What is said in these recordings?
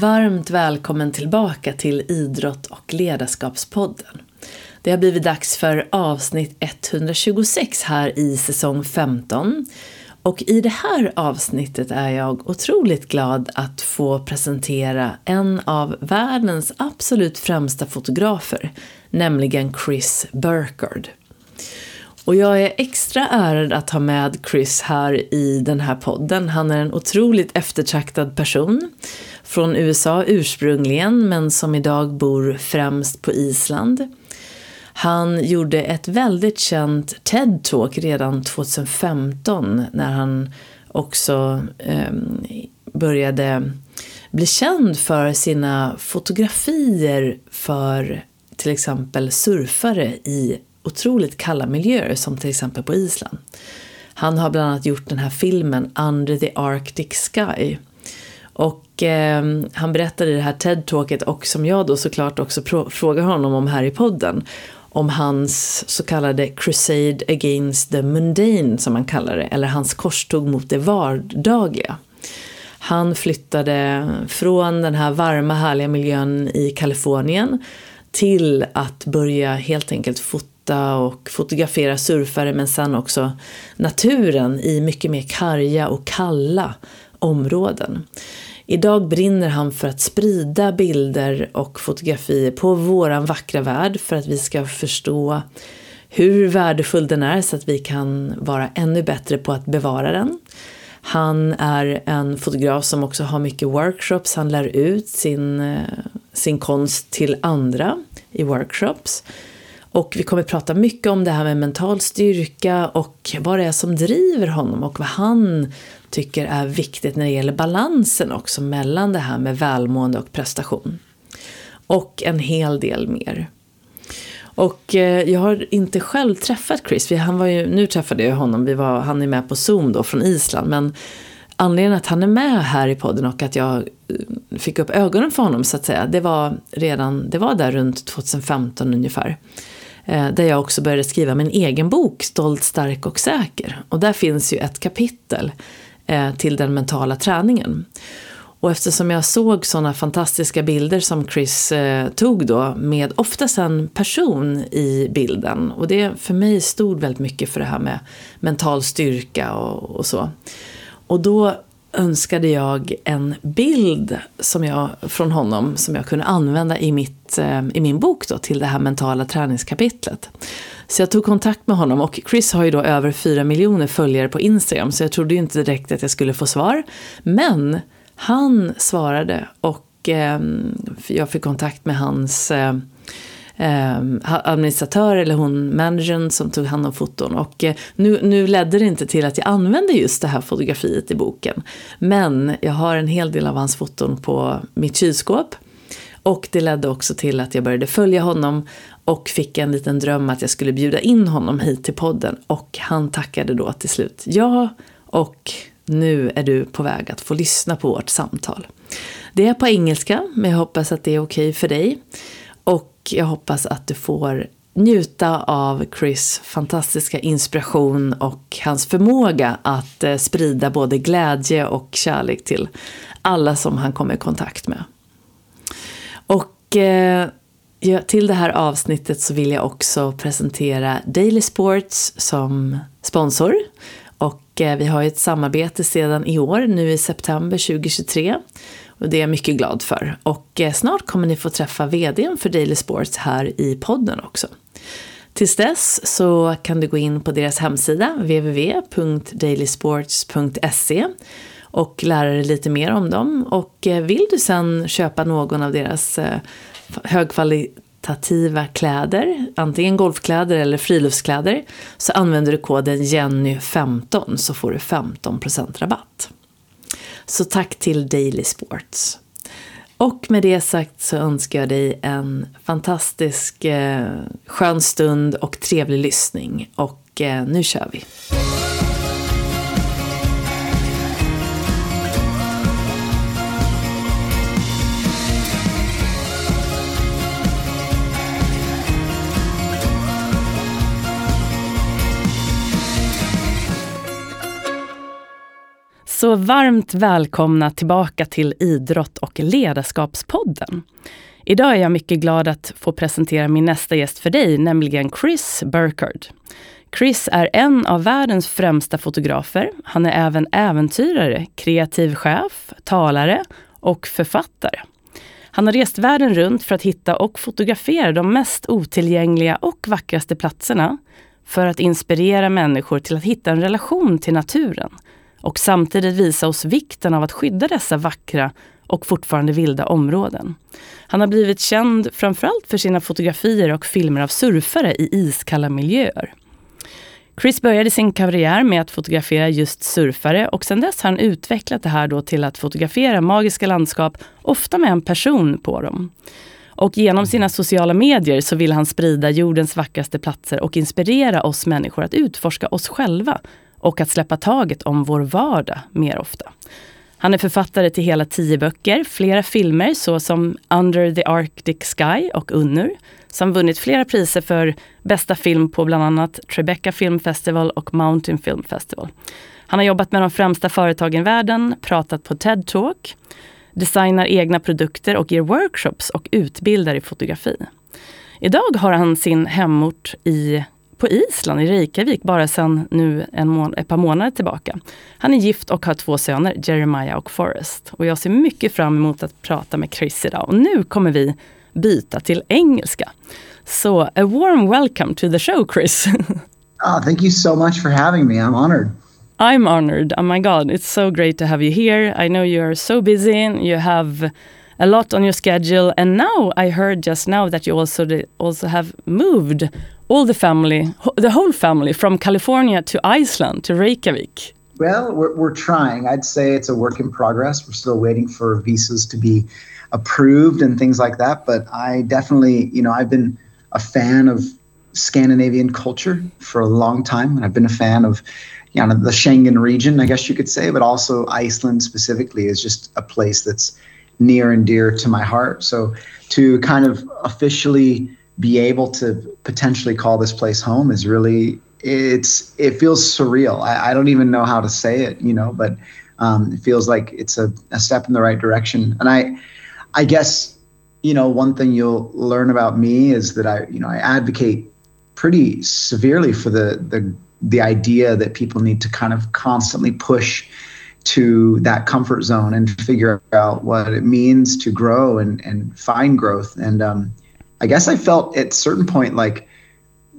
Varmt välkommen tillbaka till Idrott och ledarskapspodden. Det har blivit dags för avsnitt 126 här i säsong 15. Och i det här avsnittet är jag otroligt glad att få presentera en av världens absolut främsta fotografer, nämligen Chris Burkard. Och jag är extra ärad att ha med Chris här i den här podden. Han är en otroligt eftertraktad person från USA ursprungligen men som idag bor främst på Island. Han gjorde ett väldigt känt TED-talk redan 2015 när han också eh, började bli känd för sina fotografier för till exempel surfare i otroligt kalla miljöer som till exempel på Island. Han har bland annat gjort den här filmen Under the Arctic Sky. Och eh, han berättade i det här TED-talket och som jag då såklart också frågar honom om här i podden om hans så kallade crusade against the mundane som man kallar det, eller hans korståg mot det vardagliga. Han flyttade från den här varma härliga miljön i Kalifornien till att börja helt enkelt fota och fotografera surfare men sen också naturen i mycket mer karga och kalla områden. Idag brinner han för att sprida bilder och fotografier på våran vackra värld för att vi ska förstå hur värdefull den är så att vi kan vara ännu bättre på att bevara den. Han är en fotograf som också har mycket workshops, han lär ut sin, eh, sin konst till andra i workshops. Och vi kommer att prata mycket om det här med mental styrka och vad det är som driver honom och vad han tycker är viktigt när det gäller balansen också mellan det här med välmående och prestation. Och en hel del mer. Och eh, jag har inte själv träffat Chris. Han var ju, nu träffade jag honom, vi var, han är med på Zoom då från Island. Men anledningen att han är med här i podden och att jag eh, fick upp ögonen för honom så att säga. Det var redan, det var där runt 2015 ungefär. Eh, där jag också började skriva min egen bok Stolt, stark och säker. Och där finns ju ett kapitel Eh, till den mentala träningen. Och eftersom jag såg sådana fantastiska bilder som Chris eh, tog då med oftast en person i bilden och det för mig stod väldigt mycket för det här med mental styrka och, och så. Och då önskade jag en bild som jag, från honom som jag kunde använda i, mitt, eh, i min bok då, till det här mentala träningskapitlet. Så jag tog kontakt med honom och Chris har ju då över 4 miljoner följare på Instagram så jag trodde ju inte direkt att jag skulle få svar. Men han svarade och eh, jag fick kontakt med hans eh, eh, administratör eller hon managern som tog hand om foton. Och eh, nu, nu ledde det inte till att jag använde just det här fotografiet i boken. Men jag har en hel del av hans foton på mitt kylskåp. Och det ledde också till att jag började följa honom och fick en liten dröm att jag skulle bjuda in honom hit till podden. Och han tackade då till slut ja och nu är du på väg att få lyssna på vårt samtal. Det är på engelska, men jag hoppas att det är okej för dig. Jag hoppas att du får njuta av Chris fantastiska inspiration och hans förmåga att eh, sprida både glädje och kärlek till alla som han kommer i kontakt med. Och eh, till det här avsnittet så vill jag också presentera Daily Sports som sponsor. Och eh, vi har ju ett samarbete sedan i år, nu i september 2023. Och det är jag mycket glad för. Och eh, snart kommer ni få träffa VDn för Daily Sports här i podden också. Tills dess så kan du gå in på deras hemsida www.dailysports.se och lära dig lite mer om dem. Och eh, vill du sen köpa någon av deras eh, högkvalitativa kläder, antingen golfkläder eller friluftskläder, så använder du koden Jenny15 så får du 15% rabatt. Så tack till Daily Sports. Och med det sagt så önskar jag dig en fantastisk eh, skön stund och trevlig lyssning. Och eh, nu kör vi! Så varmt välkomna tillbaka till Idrott och ledarskapspodden. Idag är jag mycket glad att få presentera min nästa gäst för dig, nämligen Chris Burkard. Chris är en av världens främsta fotografer. Han är även äventyrare, kreativ chef, talare och författare. Han har rest världen runt för att hitta och fotografera de mest otillgängliga och vackraste platserna för att inspirera människor till att hitta en relation till naturen och samtidigt visa oss vikten av att skydda dessa vackra och fortfarande vilda områden. Han har blivit känd framförallt för sina fotografier och filmer av surfare i iskalla miljöer. Chris började sin karriär med att fotografera just surfare och sedan dess har han utvecklat det här då till att fotografera magiska landskap, ofta med en person på dem. Och genom sina sociala medier så vill han sprida jordens vackraste platser och inspirera oss människor att utforska oss själva och att släppa taget om vår vardag mer ofta. Han är författare till hela tio böcker, flera filmer såsom Under the Arctic Sky och Unnur, som vunnit flera priser för bästa film på bland annat Tribeca Film Festival och Mountain Film Festival. Han har jobbat med de främsta företagen i världen, pratat på TED Talk, designar egna produkter och ger workshops och utbildar i fotografi. Idag har han sin hemort i på Island, i Reykjavik, bara sedan nu en ett par månader tillbaka. Han är gift och har två söner, Jeremiah och Forrest. Och jag ser mycket fram emot att prata med Chris idag. Och nu kommer vi byta till engelska. Så a warm welcome to the show, Chris. oh, thank you so much for having me. I'm honored. I'm honored. Oh my God, it's so great to have you here. I know you are so busy. You have a lot on your schedule, and now I heard just now that you also also have moved all the family, the whole family, from California to Iceland to Reykjavik? Well, we're, we're trying. I'd say it's a work in progress. We're still waiting for visas to be approved and things like that. But I definitely, you know, I've been a fan of Scandinavian culture for a long time, and I've been a fan of, you know, the Schengen region, I guess you could say, but also Iceland specifically is just a place that's near and dear to my heart. So to kind of officially be able to potentially call this place home is really it's it feels surreal. I, I don't even know how to say it, you know, but um, it feels like it's a, a step in the right direction. And I I guess you know one thing you'll learn about me is that I you know I advocate pretty severely for the the the idea that people need to kind of constantly push to that comfort zone and figure out what it means to grow and and find growth and um, I guess I felt at a certain point like,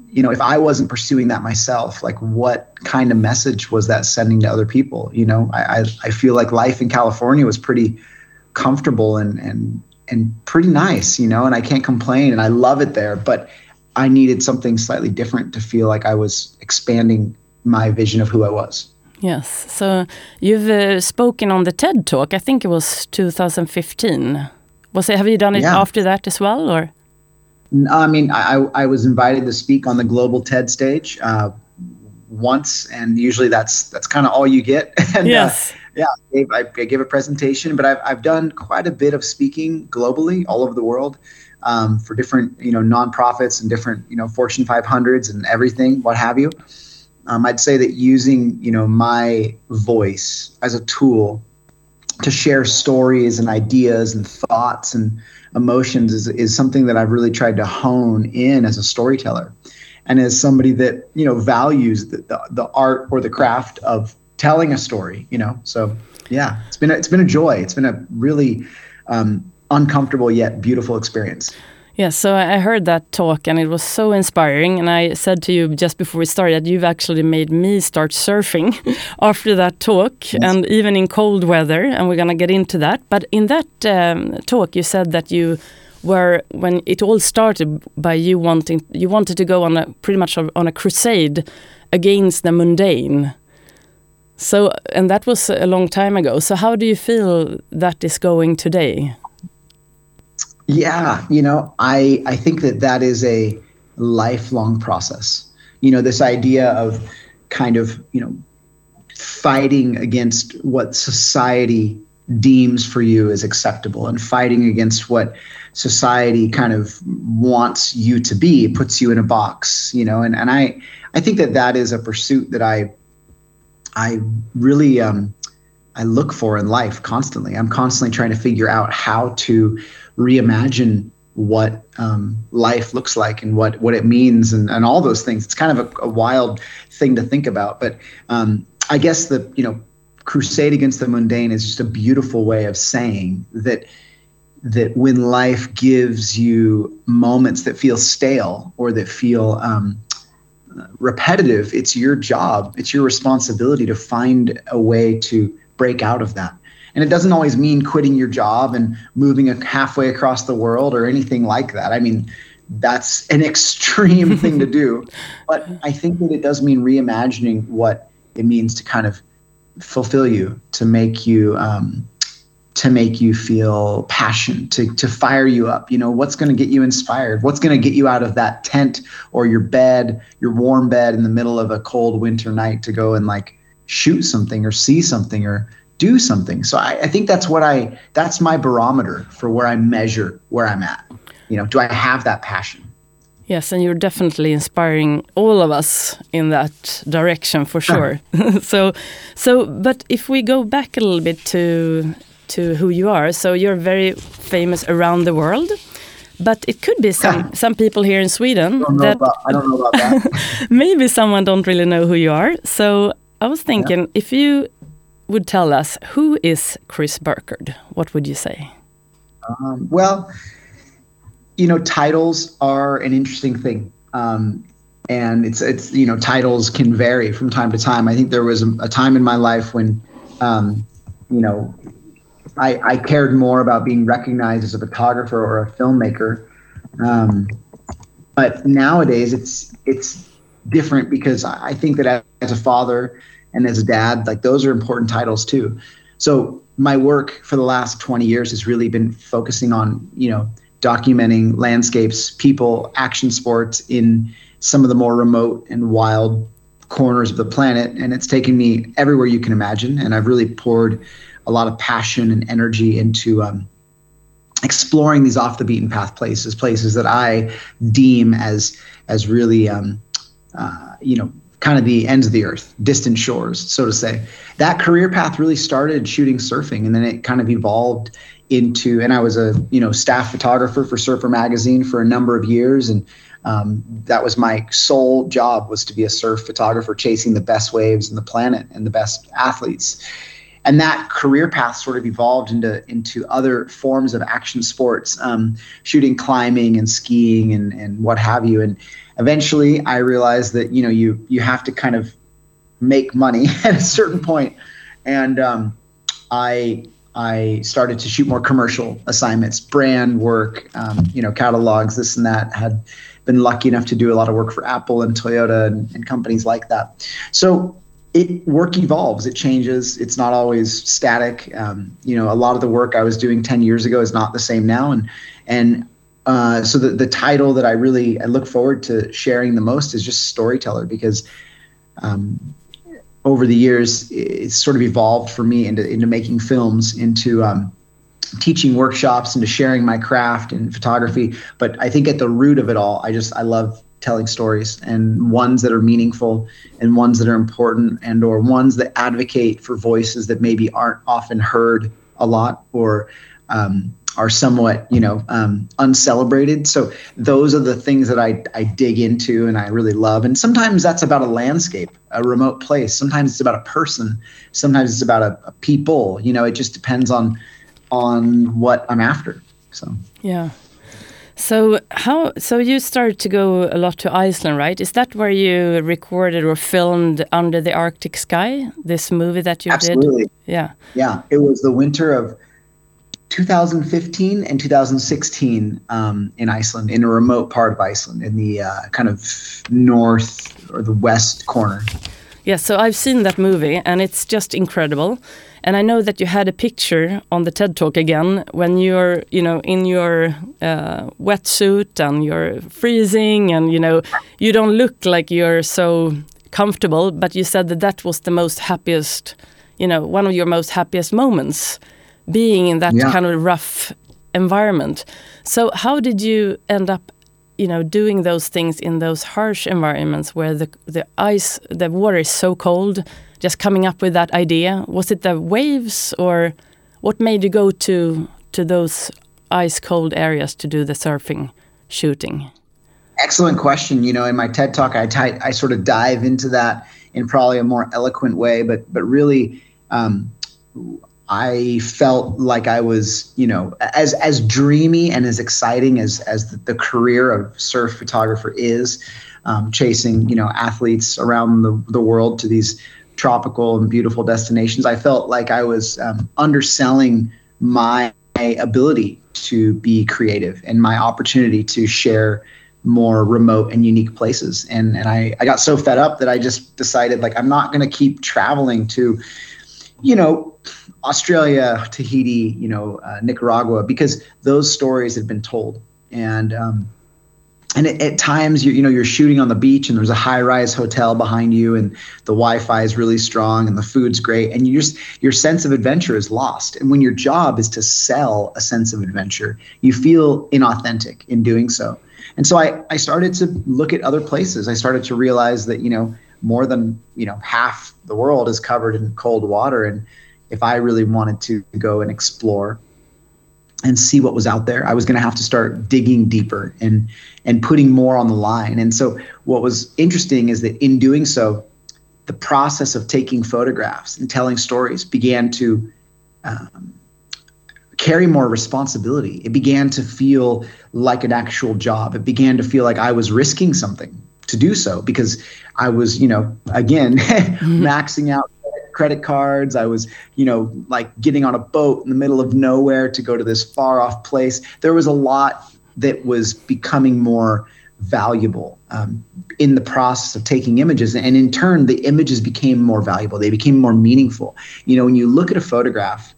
you know, if I wasn't pursuing that myself, like what kind of message was that sending to other people? You know, I I, I feel like life in California was pretty comfortable and and and pretty nice, you know, and I can't complain and I love it there, but I needed something slightly different to feel like I was expanding my vision of who I was. Yes. So you've uh, spoken on the TED Talk. I think it was 2015. Was it? Have you done it yeah. after that as well, or? I mean, I, I was invited to speak on the global TED stage uh, once, and usually that's that's kind of all you get. and, uh, yes. Uh, yeah, I gave, I gave, a presentation, but I've, I've done quite a bit of speaking globally, all over the world, um, for different you know nonprofits and different you know Fortune 500s and everything, what have you. Um, I'd say that using you know my voice as a tool to share stories and ideas and thoughts and emotions is, is something that I've really tried to hone in as a storyteller and as somebody that, you know, values the, the, the art or the craft of telling a story, you know? So yeah, it's been, a, it's been a joy. It's been a really um, uncomfortable yet beautiful experience. Yeah, so I heard that talk and it was so inspiring. And I said to you just before we started, that you've actually made me start surfing after that talk, yes. and even in cold weather. And we're gonna get into that. But in that um, talk, you said that you were when it all started by you wanting you wanted to go on a pretty much on a crusade against the mundane. So, and that was a long time ago. So, how do you feel that is going today? Yeah, you know, I I think that that is a lifelong process. You know, this idea of kind of, you know, fighting against what society deems for you as acceptable and fighting against what society kind of wants you to be puts you in a box you know and, and i i think that that is a pursuit that i i really um I look for in life constantly. I'm constantly trying to figure out how to reimagine what um, life looks like and what what it means and, and all those things. It's kind of a, a wild thing to think about, but um, I guess the you know crusade against the mundane is just a beautiful way of saying that that when life gives you moments that feel stale or that feel um, repetitive, it's your job, it's your responsibility to find a way to break out of that. And it doesn't always mean quitting your job and moving halfway across the world or anything like that. I mean, that's an extreme thing to do. But I think that it does mean reimagining what it means to kind of fulfill you, to make you um, to make you feel passion, to to fire you up. You know, what's going to get you inspired? What's going to get you out of that tent or your bed, your warm bed in the middle of a cold winter night to go and like shoot something or see something or do something. So I, I think that's what I that's my barometer for where I measure where I'm at. You know, do I have that passion? Yes, and you're definitely inspiring all of us in that direction for uh-huh. sure. so, so, but if we go back a little bit to to who you are, so you're very famous around the world. But it could be some some people here in Sweden that about, I don't know about that. maybe someone don't really know who you are. So I was thinking yeah. if you would tell us who is Chris Burkard, what would you say? Um, well, you know, titles are an interesting thing. Um, and it's it's you know titles can vary from time to time. I think there was a, a time in my life when, um, you know, I, I cared more about being recognized as a photographer or a filmmaker. Um, but nowadays it's it's different because I think that as a father and as a dad, like those are important titles too. So my work for the last 20 years has really been focusing on you know documenting landscapes, people, action sports in some of the more remote and wild corners of the planet. And it's taken me everywhere you can imagine. And I've really poured a lot of passion and energy into um, exploring these off the beaten path places, places that I deem as as really um, uh, you know kind of the ends of the earth, distant shores, so to say. That career path really started shooting surfing, and then it kind of evolved into and I was a you know staff photographer for Surfer Magazine for a number of years and um, that was my sole job was to be a surf photographer chasing the best waves in the planet and the best athletes and that career path sort of evolved into into other forms of action sports um, shooting climbing and skiing and and what have you and eventually I realized that you know you you have to kind of make money at a certain point and um, I I started to shoot more commercial assignments, brand work, um, you know, catalogs, this and that. Had been lucky enough to do a lot of work for Apple and Toyota and, and companies like that. So it work evolves, it changes. It's not always static. Um, you know, a lot of the work I was doing ten years ago is not the same now, and and uh, so the the title that I really I look forward to sharing the most is just storyteller because um, over the years, it's sort of evolved for me into into making films, into um, teaching workshops, into sharing my craft and photography. But I think at the root of it all, I just I love telling stories and ones that are meaningful and ones that are important and or ones that advocate for voices that maybe aren't often heard a lot or um, are somewhat you know um, uncelebrated so those are the things that I, I dig into and i really love and sometimes that's about a landscape a remote place sometimes it's about a person sometimes it's about a, a people you know it just depends on on what i'm after so yeah so how so you started to go a lot to Iceland, right? Is that where you recorded or filmed Under the Arctic Sky, this movie that you did? Absolutely. did? Yeah. Yeah, it was the winter of 2015 and 2016 um, in Iceland, in a remote part of Iceland, in the uh, kind of north or the west corner. Yeah, so I've seen that movie and it's just incredible. And I know that you had a picture on the TED Talk again when you're, you know, in your uh, wetsuit and you're freezing and, you know, you don't look like you're so comfortable, but you said that that was the most happiest, you know, one of your most happiest moments being in that yeah. kind of rough environment. So how did you end up you know doing those things in those harsh environments where the the ice the water is so cold just coming up with that idea was it the waves or what made you go to to those ice cold areas to do the surfing shooting excellent question you know in my ted talk i I sort of dive into that in probably a more eloquent way but but really um, I felt like I was, you know, as as dreamy and as exciting as as the, career of surf photographer is, um, chasing you know athletes around the, the world to these tropical and beautiful destinations. I felt like I was um, underselling my ability to be creative and my opportunity to share more remote and unique places. And and I, I got so fed up that I just decided like I'm not going to keep traveling to, you know, Australia, Tahiti, you know, uh, Nicaragua, because those stories had been told. And um, and it, at times you you know you're shooting on the beach and there's a high rise hotel behind you and the Wi-Fi is really strong and the food's great and you just your sense of adventure is lost. And when your job is to sell a sense of adventure, you feel inauthentic in doing so. And so I I started to look at other places. I started to realize that you know more than you know half the world is covered in cold water and if I really wanted to go and explore and see what was out there, I was going to have to start digging deeper and and putting more on the line. And so, what was interesting is that in doing so, the process of taking photographs and telling stories began to um, carry more responsibility. It began to feel like an actual job. It began to feel like I was risking something to do so because I was, you know, again, mm-hmm. maxing out credit cards. I was, you know, like getting on a boat in the middle of nowhere to go to this far off place. There was a lot that was becoming more valuable um, in the process of taking images. And in turn, the images became more valuable, they became more meaningful. You know, when you look at a photograph,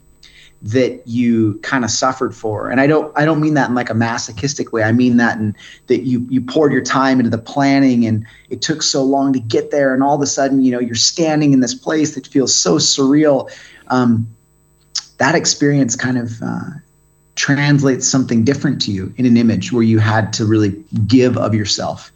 that you kind of suffered for. And i don't i don't mean that in like a masochistic way. I mean that in that you you poured your time into the planning and it took so long to get there and all of a sudden you know you're standing in this place that feels so surreal. Um, that experience kind of uh, translates something different to you in an image where you had to really give of yourself.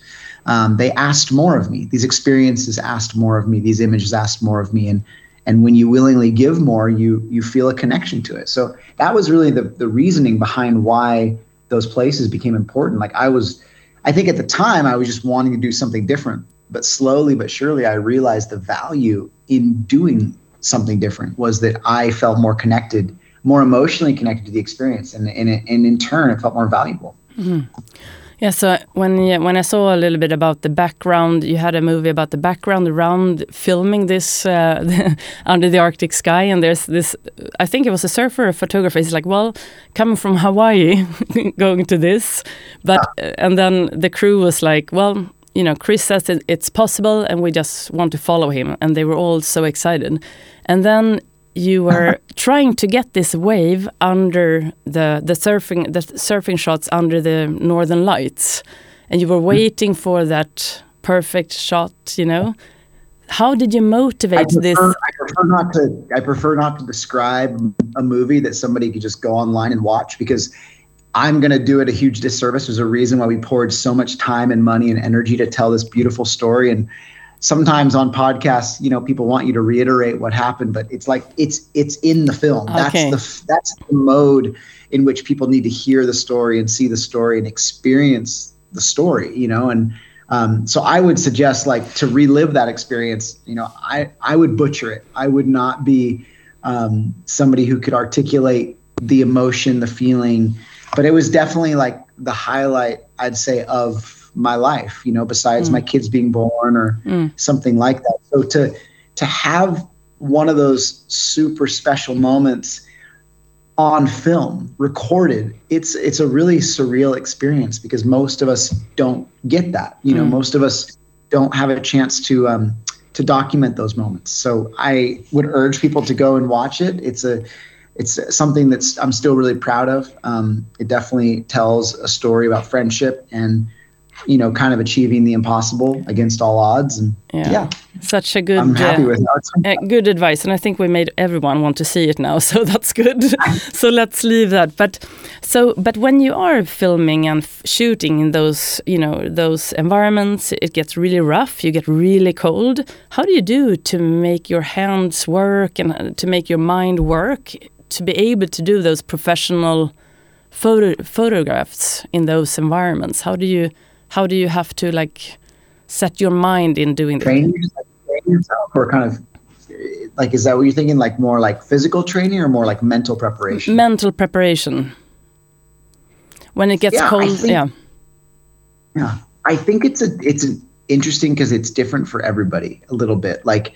Um, they asked more of me. These experiences asked more of me. These images asked more of me. And and when you willingly give more you you feel a connection to it. So that was really the the reasoning behind why those places became important. Like i was i think at the time i was just wanting to do something different. But slowly but surely i realized the value in doing something different was that i felt more connected more emotionally connected to the experience. And, and, and in turn it felt more valuable. Mm-hmm. Yeah, so when when I saw a little bit about the background, you had a movie about the background around filming this uh, under the Arctic sky, and there's this. I think it was a surfer, a photographer. He's like, well, coming from Hawaii, going to this, but uh, and then the crew was like, well, you know, Chris says it's possible, and we just want to follow him, and they were all so excited, and then you were trying to get this wave under the the surfing the surfing shots under the northern lights and you were hmm. waiting for that perfect shot you know? How did you motivate prefer, this? I prefer not to i prefer not to describe a movie that somebody could just go online and watch because i'm going to do it a huge disservice. There's a reason why we poured so much time and money and energy to tell this beautiful story and sometimes on podcasts, you know, people want you to reiterate what happened, but it's like it's it's in the film. Okay. That's the that's the mode in which people need to hear the story and see the story and experience the story, you know, and um, so I would suggest like to relive that experience. You know, I I would butcher it. I would not be um, somebody who could articulate the emotion, the feeling, but it was definitely like the highlight I'd say of my life, you know, besides mm. my kids being born or mm. something like that. So to to have one of those super special moments on film recorded it's it's a really surreal experience because most of us don't get that you know mm. most of us don't have a chance to um, to document those moments so i would urge people to go and watch it it's a it's something that's i'm still really proud of um, it definitely tells a story about friendship and you know, kind of achieving the impossible against all odds. And yeah, yeah such a good, I'm happy uh, with uh, good advice. And I think we made everyone want to see it now, so that's good. so let's leave that. But so, but when you are filming and shooting in those, you know, those environments, it gets really rough. You get really cold. How do you do to make your hands work and uh, to make your mind work to be able to do those professional photo photographs in those environments? How do you how do you have to like set your mind in doing training, yourself or kind of like is that what you're thinking? Like more like physical training or more like mental preparation? Mental preparation. When it gets yeah, cold think, yeah. Yeah. I think it's a it's an interesting because it's different for everybody a little bit. Like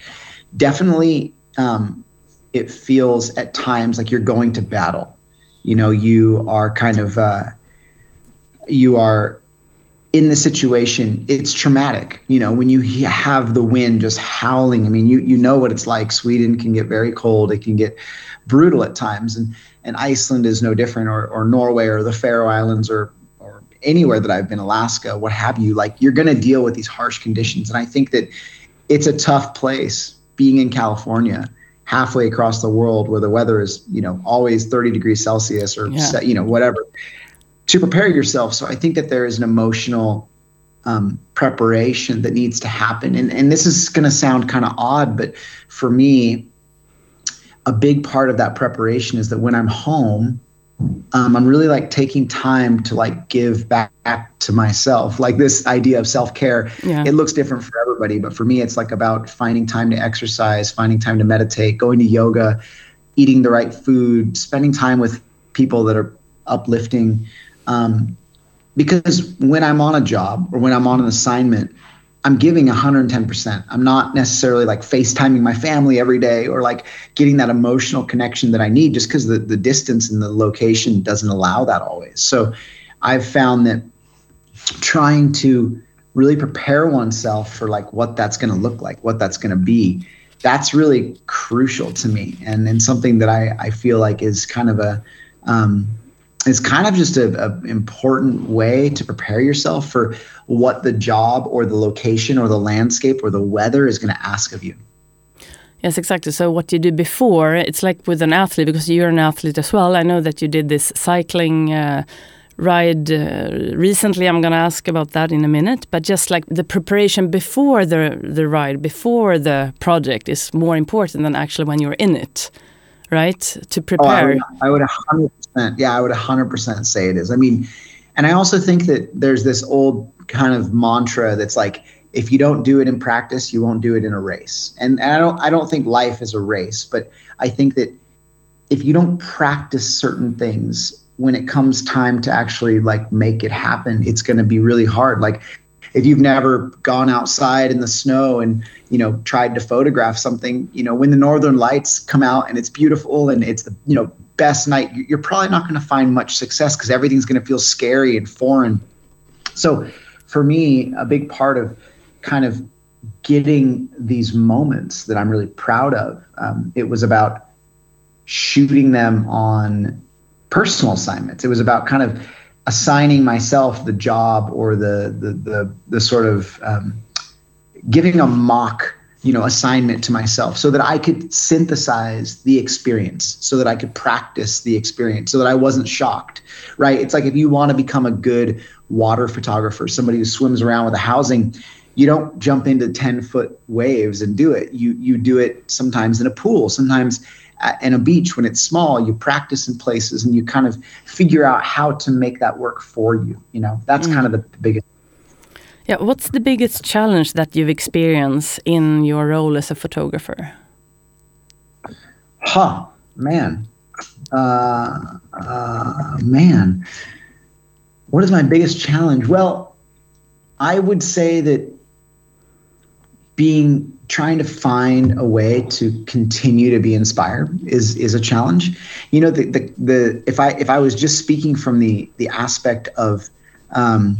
definitely um it feels at times like you're going to battle. You know you are kind of uh you are in the situation, it's traumatic. You know, when you have the wind just howling, I mean, you you know what it's like. Sweden can get very cold. It can get brutal at times, and and Iceland is no different, or or Norway, or the Faroe Islands, or or anywhere that I've been, Alaska, what have you. Like you're going to deal with these harsh conditions, and I think that it's a tough place being in California halfway across the world where the weather is you know always 30 degrees celsius or yeah. you know whatever to prepare yourself. So I think that there is an emotional um, preparation that needs to happen. And, and this is going to sound kind of odd, but for me, a big part of that preparation is that when I'm home, um, I'm really like taking time to like give back to myself. Like this idea of self care, yeah. it looks different for everybody, but for me, it's like about finding time to exercise, finding time to meditate, going to yoga, eating the right food, spending time with people that are uplifting. Um, because when I'm on a job or when I'm on an assignment, I'm giving 110%. I'm not necessarily like FaceTiming my family every day or like getting that emotional connection that I need just because the, the distance and the location doesn't allow that always. So I've found that trying to really prepare oneself for like what that's going to look like, what that's going to be, that's really crucial to me. And, and something that I, I feel like is kind of a, um, it's kind of just a, important way to prepare yourself for what the job or the location or the landscape or the weather is going to ask of you. Yes, exactly. So what you do before, it's like with an athlete because you're an athlete as well. I know that you did this cycling uh, ride uh, recently. I'm going to ask about that in a minute. But just like the preparation before the the ride, before the project, is more important than actually when you're in it right? To prepare. Oh, I, would, I would 100%. Yeah, I would 100% say it is. I mean, and I also think that there's this old kind of mantra that's like, if you don't do it in practice, you won't do it in a race. And, and I don't I don't think life is a race, but I think that if you don't practice certain things when it comes time to actually like make it happen, it's going to be really hard. Like if you've never gone outside in the snow and you know tried to photograph something you know when the northern lights come out and it's beautiful and it's the you know best night you're probably not going to find much success because everything's going to feel scary and foreign. So for me a big part of kind of getting these moments that i'm really proud of um, it was about shooting them on personal assignments. It was about kind of assigning myself the job or the the the, the sort of um, giving a mock you know assignment to myself so that I could synthesize the experience so that I could practice the experience so that I wasn't shocked right? It's like if you want to become a good water photographer somebody who swims around with a housing you don't jump into 10 foot waves and do it. You you do it sometimes in a pool sometimes in a beach when it's small. You practice in places and you kind of figure out how to make that work for you you know? That's mm. kind of the, the biggest yeah what's the biggest challenge that you've experienced in your role as a photographer? Huh man. Uh, uh, man. What is my biggest challenge? Well i would say that being trying to find a way to continue to be inspired is is a challenge. You know, the the, the if I if I was just speaking from the the aspect of um,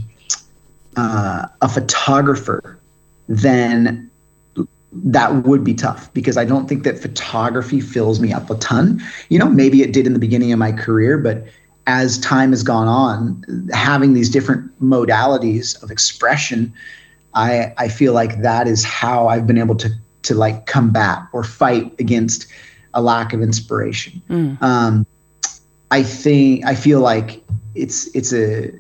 uh, a photographer, then that would be tough because I don't think that photography fills me up a ton. You know, maybe it did in the beginning of my career, but as time has gone on, having these different modalities of expression, I I feel like that is how I've been able to to like combat or fight against a lack of inspiration. Mm. Um, I think I feel like it's it's a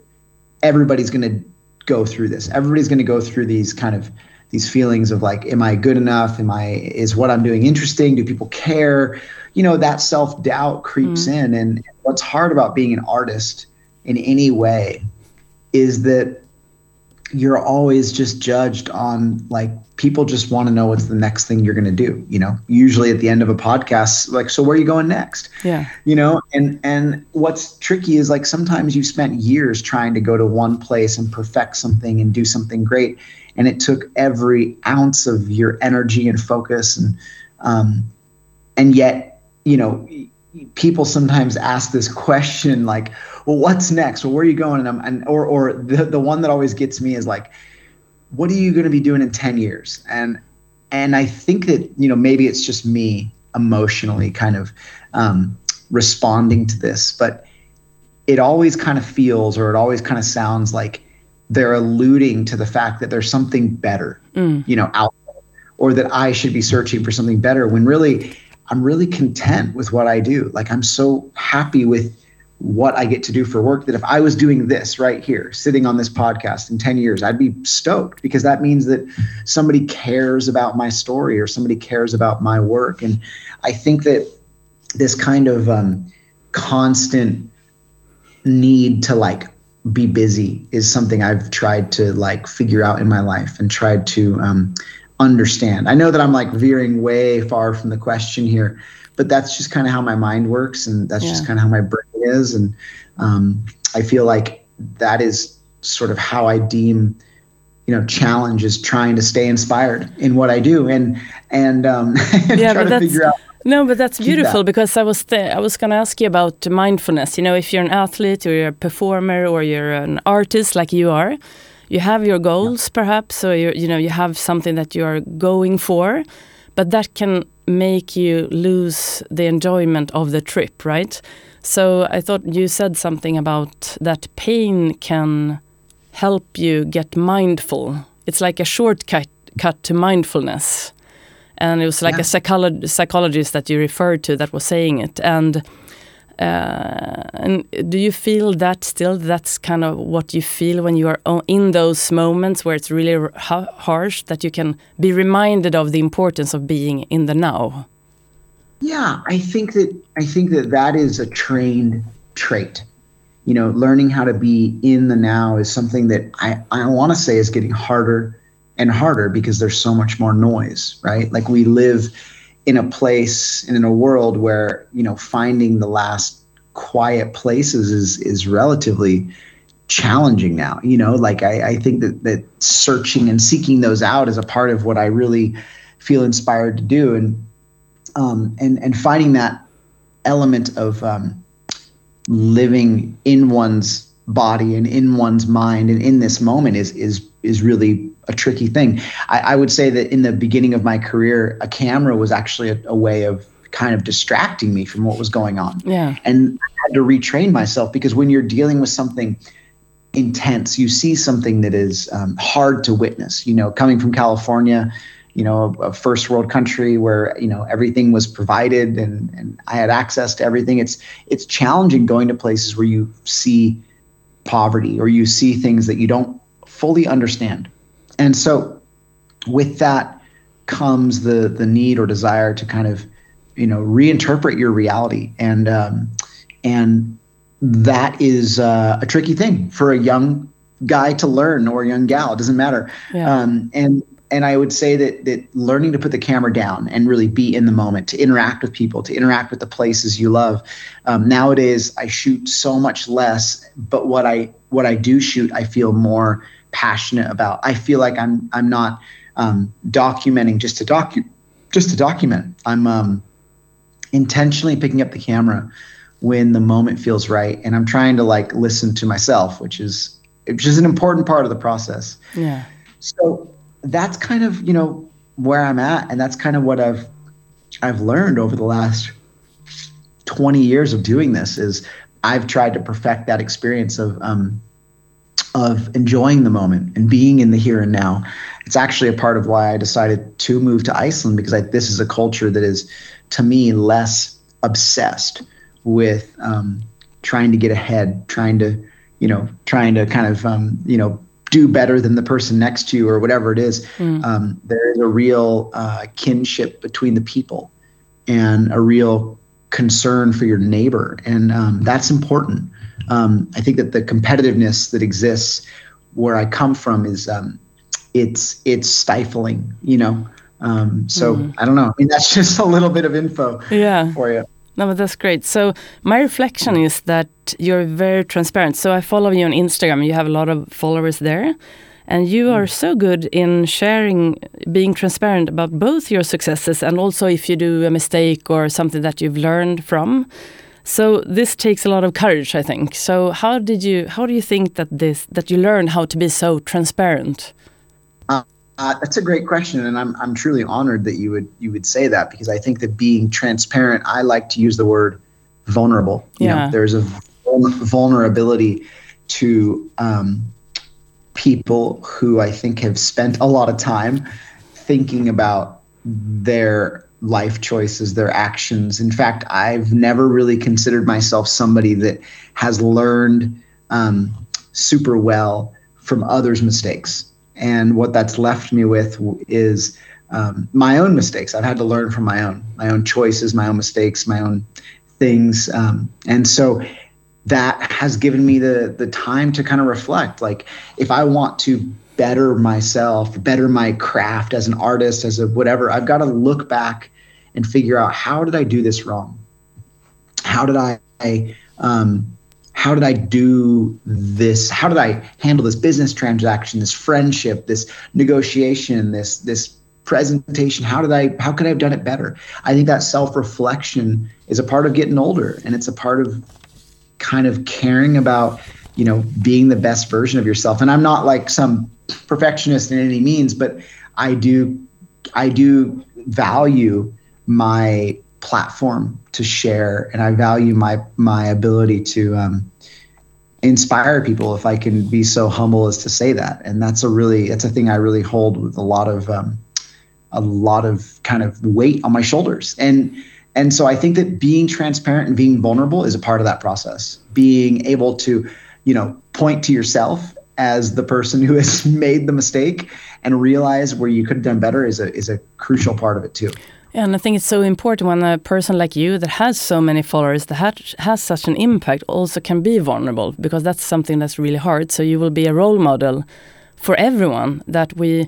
everybody's going to go through this. Everybody's going to go through these kind of these feelings of like, am I good enough? Am I is what I'm doing interesting? Do people care? You know, that self doubt creeps mm. in. And what's hard about being an artist in any way is that you're always just judged on like people just want to know what's the next thing you're going to do you know? Usually at the end of a podcast like so where are you going next? Yeah. You know and and what's tricky is like sometimes you spent years trying to go to one place and perfect something and do something great and it took every ounce of your energy and focus and um and yet you know people sometimes ask this question like well what's next well where are you going and, I'm, and or or the, the one that always gets me is like what are you going to be doing in 10 years and and i think that you know maybe it's just me emotionally kind of um, responding to this but it always kind of feels or it always kind of sounds like they're alluding to the fact that there's something better mm. you know out there, or that i should be searching for something better when really I'm really content with what I do. Like I'm so happy with what I get to do for work that if I was doing this right here, sitting on this podcast in 10 years, I'd be stoked because that means that somebody cares about my story or somebody cares about my work. And I think that this kind of um, constant need to like be busy is something I've tried to like figure out in my life and tried to um, understand. I know that I'm like veering way far from the question here, but that's just kind of how my mind works, and that's yeah. just kind of how my brain is, and um, I feel like that is sort of how I deem you know challenge is trying to stay inspired in what I do and and, um, and yeah, try to figure out no, but that's beautiful that. because I was I was going to ask you about mindfulness. You know, if you're an athlete or you're a performer or you're an artist like you are, you have your goals yeah. perhaps so you you know you have something that you are going for but that can make you lose the enjoyment of the trip right so i thought you said something about that pain can help you get mindful it's like a shortcut cut to mindfulness and it was like yeah. a psycholo psychologist that you referred to that was saying it and uh, and do you feel that still? That's kind of what you feel when you are in those moments where it's really harsh. That you can be reminded of the importance of being in the now. Yeah, I think that I think that that is a trained trait. You know, learning how to be in the now is something that I I want to say is getting harder and harder because there's so much more noise, right? Like we live in a place and in a world where you know finding the last quiet places is is relatively challenging now you know like I, I think that that searching and seeking those out is a part of what i really feel inspired to do and um and and finding that element of um living in one's body and in one's mind and in this moment is is is really a tricky thing. I, I, would say that in the beginning of my career, a camera was actually a, a, way of kind of distracting me from what was going on. Yeah. And I had to retrain myself because when you're dealing with something intense, you see something that is um, hard to witness. You know, coming from California, you know, a, a, first world country where you know everything was provided and and I had access to everything. It's it's challenging going to places where you see poverty or you see things that you don't fully understand. And so with that comes the the need or desire to kind of you know reinterpret your reality and um, and that is uh, a tricky thing for a young guy to learn or a young gal it doesn't matter yeah. um, and and I would say that that learning to put the camera down and really be in the moment, to interact with people, to interact with the places you love. Um, nowadays, I shoot so much less, but what I what I do shoot, I feel more passionate about. I feel like I'm I'm not um, documenting just to docu just to document. I'm um, intentionally picking up the camera when the moment feels right, and I'm trying to like listen to myself, which is which is an important part of the process. Yeah. So that's kind of you know where I'm at, and that's kind of what I've I've learned over the last 20 years of doing this is I've tried to perfect that experience of um, of enjoying the moment and being in the here and now. It's actually a part of why I decided to move to Iceland because I, this is a culture that is, to me, less obsessed with um, trying to get ahead, trying to, you know, trying to kind of, um, you know, do better than the person next to you or whatever it is. Mm. Um, there is a real uh, kinship between the people and a real concern for your neighbor, and um, that's important. Um, I think that the competitiveness that exists where I come from is um, it's it's stifling, you know. Um, so mm. I don't know. I mean, that's just a little bit of info yeah. for you. No, but that's great. So my reflection is that you're very transparent. So I follow you on Instagram. You have a lot of followers there. And you are mm. so good in sharing, being transparent about both your successes and also if you do a mistake or something that you've learned from. So this takes a lot of courage, I think. So how did you, how do you think that this, that you learned how to be so transparent? Uh, that's a great question, and I'm I'm truly honored that you would you would say that because I think that being transparent, I like to use the word vulnerable. You yeah. know, there's a vulnerability to um, people who I think have spent a lot of time thinking about their life choices, their actions. In fact, I've never really considered myself somebody that has learned um, super well from others' mistakes. And what that's left me with is um, my own mistakes. I've had to learn from my own, my own choices, my own mistakes, my own things. Um, and so that has given me the the time to kind of reflect. Like if I want to better myself, better my craft as an artist, as a whatever, I've got to look back and figure out how did I do this wrong? How did I um, how did I do this? How did I handle this business transaction, this friendship, this negotiation, this this presentation? How did I how could I have done it better? I think that self-reflection is a part of getting older and it's a part of kind of caring about, you know, being the best version of yourself. And I'm not like some perfectionist in any means, but I do I do value my platform to share, and I value my my ability to um, inspire people. If I can be so humble as to say that, and that's a really that's a thing I really hold with a lot of um, a lot of kind of weight on my shoulders, and and so I think that being transparent and being vulnerable is a part of that process. Being able to, you know, point to yourself as the person who has made the mistake and realize where you could have done better is a is a crucial part of it too. Yeah, and I think it's so important when a person like you that has so many followers that has, has such an impact also can be vulnerable because that's something that's really hard. So you will be a role model for everyone that we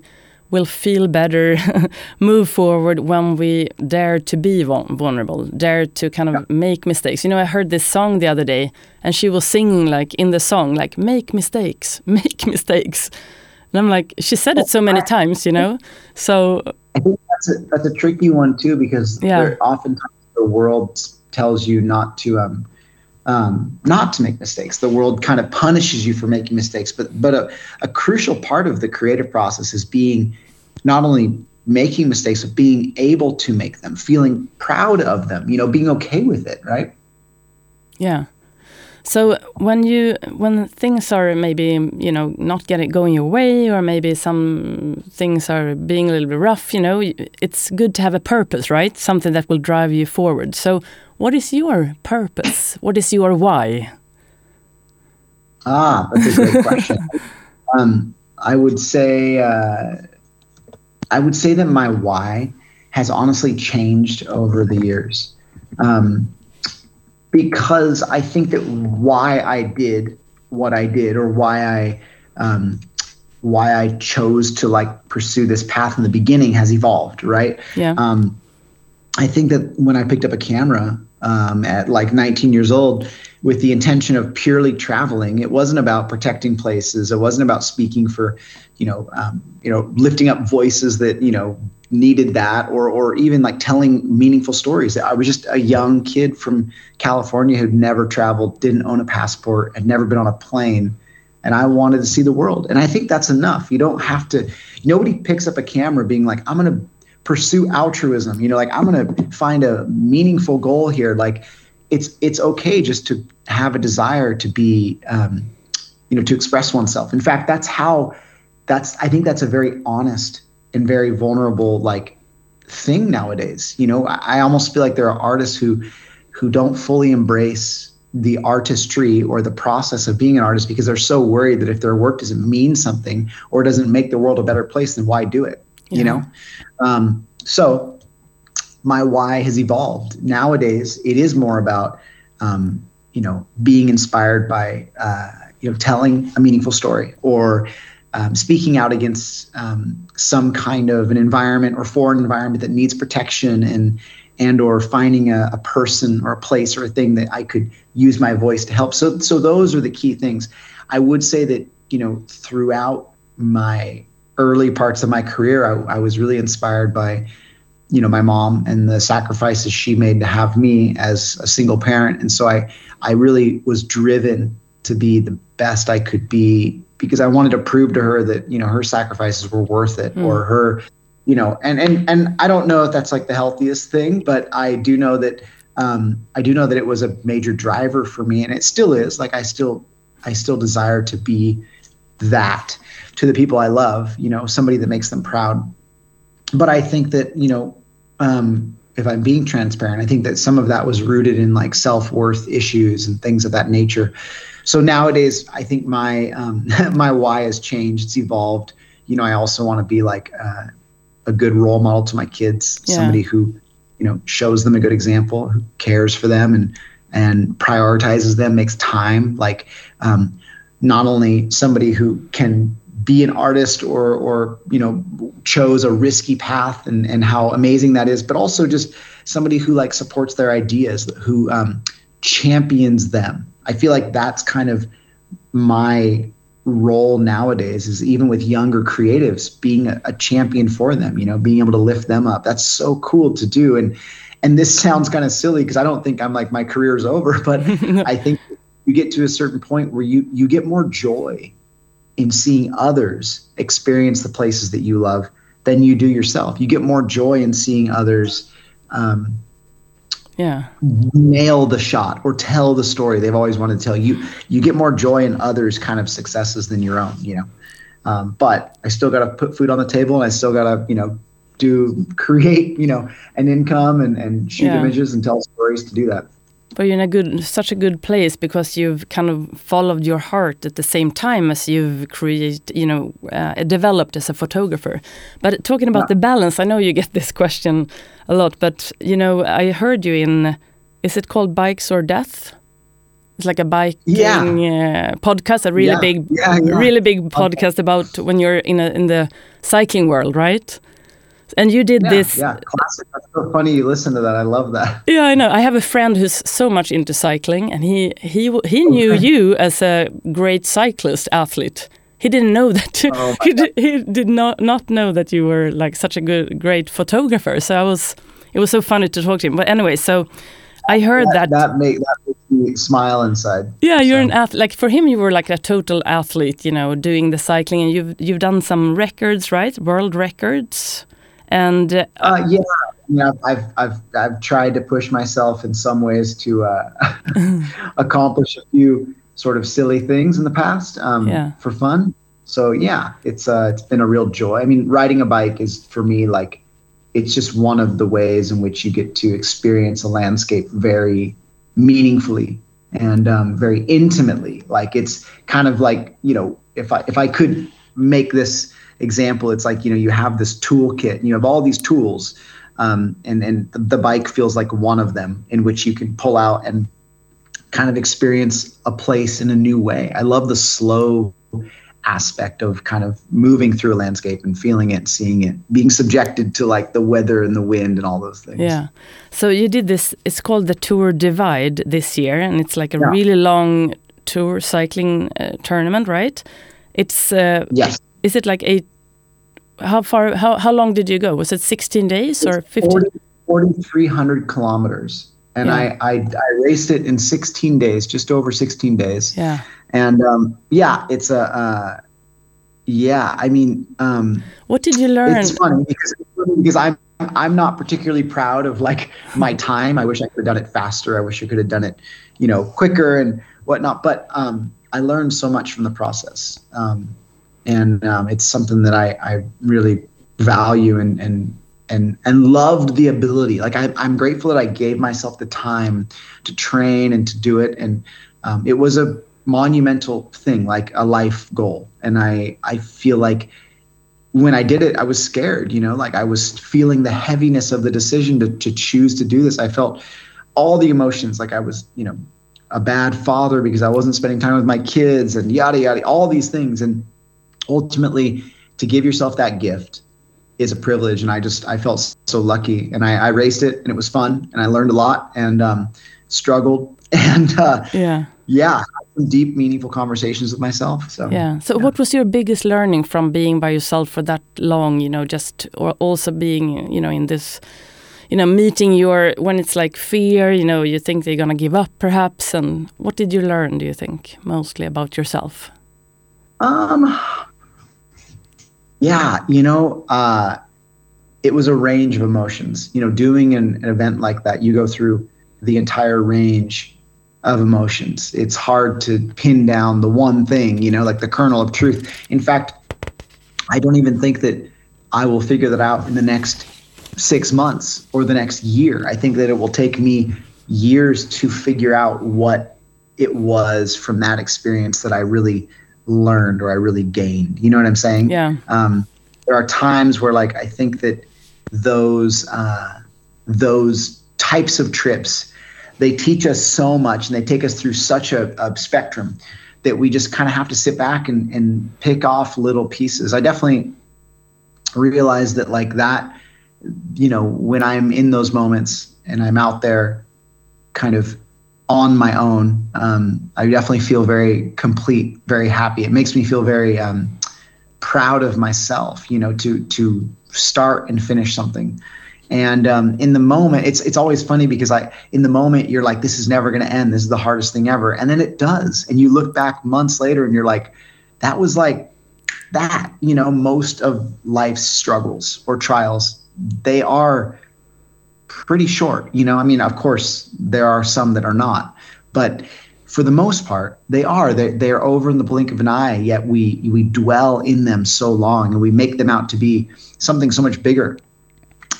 will feel better, move forward when we dare to be vulnerable, dare to kind of yeah. make mistakes. You know, I heard this song the other day and she was singing like in the song, like, make mistakes, make mistakes. And I'm like, she said it so many times, you know? So I think that's a, that's a tricky one too because yeah. oftentimes the world tells you not to um, um, not to make mistakes. The world kind of punishes you for making mistakes, but but a, a crucial part of the creative process is being not only making mistakes but being able to make them, feeling proud of them. You know, being okay with it, right? Yeah. So when you when things are maybe you know not getting going your way, or maybe some things are being a little bit rough, you know, it's good to have a purpose, right? Something that will drive you forward. So, what is your purpose? What is your why? Ah, that's a great question. um, I would say uh, I would say that my why has honestly changed over the years. Um, because I think that why I did what I did or why I um, why I chose to like pursue this path in the beginning has evolved, right? Yeah. Um, I think that when I picked up a camera um, at like 19 years old with the intention of purely traveling, it wasn't about protecting places. It wasn't about speaking for, you know, um, you know, lifting up voices that you know needed that or or even like telling meaningful stories. I was just a young kid from California who'd never traveled, didn't own a passport, had never been on a plane, and I wanted to see the world. And I think that's enough. You don't have to nobody picks up a camera being like I'm going to pursue altruism, you know, like I'm going to find a meaningful goal here like it's it's okay just to have a desire to be um, you know to express oneself in fact that's how that's i think that's a very honest and very vulnerable like thing nowadays you know? I, I almost feel like there are artists who who don't fully embrace the artistry or the process of being an artist because they're so worried that if their work doesn't mean something or doesn't make the world a better place then why do it yeah. you know? Um, so my why has evolved. Nowadays it is more about um, you know being inspired by uh, you know telling a meaningful story or um, speaking out against um, some kind of an environment or foreign environment that needs protection and and or finding a, a, person or a place or a thing that I could use my voice to help. So so those are the key things. I would say that you know throughout my early parts of my career, I, I was really inspired by you know my mom and the sacrifices she made to have me as a single parent, and so I I really was driven to be the best I could be because I wanted to prove to her that you know her sacrifices were worth it mm. or her you know, and and and I don't know if that's like the healthiest thing, but I do know that um, I do know that it was a major driver for me, and it still is. Like I still I still desire to be that to the people I love, you know, somebody that makes them proud. But I think that you know, um, if I'm being transparent, I think that some of that was rooted in like self worth issues and things of that nature. So nowadays, I think my um, my why has changed. It's evolved. You know, I also want to be like. Uh, a good role model to my kids, yeah. somebody who, you know, shows them a good example, who cares for them and and prioritizes them, makes time. Like, um, not only somebody who can be an artist or or you know chose a risky path and and how amazing that is, but also just somebody who like supports their ideas, who um, champions them. I feel like that's kind of my role nowadays is even with younger creatives being a, a, champion for them you know being able to lift them up. That's so cool to do. And and this sounds kind of silly because i don't think i'm like my career's over but i think you get to a certain point where you you get more joy in seeing others experience the places that you love than you do yourself. You get more joy in seeing others um, yeah. nail the shot or tell the story they've always wanted to tell you. You get more joy in others kind of successes than your own you know. Um, but i still got to put food on the table and i still got to you know do create you know an income and, and shoot yeah. images and tell stories to do that but you're in a good, such a good place because you've kind of followed your heart at the same time as you've created, you know, uh, developed as a photographer. But talking about yeah. the balance, I know you get this question a lot, but you know, I heard you in, is it called Bikes or Death? It's like a biking yeah. uh, podcast, a really yeah. big, really big podcast about when you're in a, in the cycling world, right? And you did yeah, this. Yeah, classic. That's so funny you listen to that. I love that. Yeah, I know. I have a friend who's so much into cycling, and he he he oh, knew okay. you as a great cyclist athlete. He didn't know that. Oh he, did, he did not not know that you were like such a good great photographer. So I was. It was so funny to talk to him. But anyway, so I heard that. That, that, make, that makes me smile inside. Yeah, you're so. an athlete. Like for him, you were like a total athlete. You know, doing the cycling, and you've you've done some records, right? World records. And uh, uh, yeah, I've, I've, I've tried to push myself in some ways to uh, accomplish a few sort of silly things in the past um, yeah. for fun. So yeah, it's uh, it's been a real joy. I mean, riding a bike is for me like it's just one of the ways in which you get to experience a landscape very meaningfully and um, very intimately. Like it's kind of like you know, if I if I could make this example, it's like you know you have this toolkit, and you have all these tools, um, and and the bike feels like one of them in which you can pull out and kind of experience a place in a new way. I love the slow aspect of kind of moving through a landscape and feeling it, seeing it, being subjected to like the weather and the wind and all those things. Yeah. So you did this. It's called the Tour Divide this year, and it's like a yeah. really long tour cycling uh, tournament, right? It's uh, yes. Is it like eight? How far? How how long did you go? Was it sixteen days or fifteen? 4,300 kilometers, and yeah. I, I I raced it in sixteen days, just over sixteen days. Yeah. And um, yeah, it's a. Uh, yeah, I mean, um, what did you learn? It's funny because because I'm I'm not particularly proud of like my time. I wish I could have done it faster. I wish I could have done it, you know, quicker and whatnot. But um, I learned so much from the process, um, and um, it's something that I, I really value and and and and loved the ability. Like I, I'm grateful that I gave myself the time to train and to do it, and um, it was a monumental thing, like a life goal. And I I feel like when I did it, I was scared, you know, like I was feeling the heaviness of the decision to, to choose to do this. I felt all the emotions, like I was, you know, a bad father because I wasn't spending time with my kids and yada, yada, all these things. And ultimately, to give yourself that gift is a privilege. And I just, I felt so lucky. And I, I raced it and it was fun and I learned a lot and um, struggled. And uh, yeah, yeah, deep, meaningful conversations with myself. So yeah. So yeah. what was your biggest learning from being by yourself for that long? You know, just or also being, you know, in this, you know, meeting your when it's like fear. You know, you think they're gonna give up, perhaps. And what did you learn? Do you think mostly about yourself? Um. Yeah, you know, uh, it was a range of emotions. You know, doing an, an event like that, you go through the entire range of emotions. It's hard to pin down the one thing, you know, like the kernel of truth. In fact, I don't even think that I will figure that out in the next six months or the next year. I think that it will take me years to figure out what it was from that experience that I really learned or I really gained. You know what I'm saying? Yeah. Um, there are times where, like, I think that those uh, those types of trips they teach us so much and they take us through such a, a spectrum that we just kind of have to sit back and, and pick off little pieces. I definitely realize that like that, you know, when I'm in those moments and I'm out there kind of on my own, um, I definitely feel very complete, very happy. It makes me feel very um, proud of myself, you know, to to start and finish something. And um, in the moment, it's it's always funny because I in the moment you're like, this is never going to end. This is the hardest thing ever, and then it does. And you look back months later and you're like, that was like that. You know, most of life's struggles or trials they are pretty short. You know, I mean, of course there are some that are not, but for the most part, they are. They they are over in the blink of an eye. Yet we we dwell in them so long, and we make them out to be something so much bigger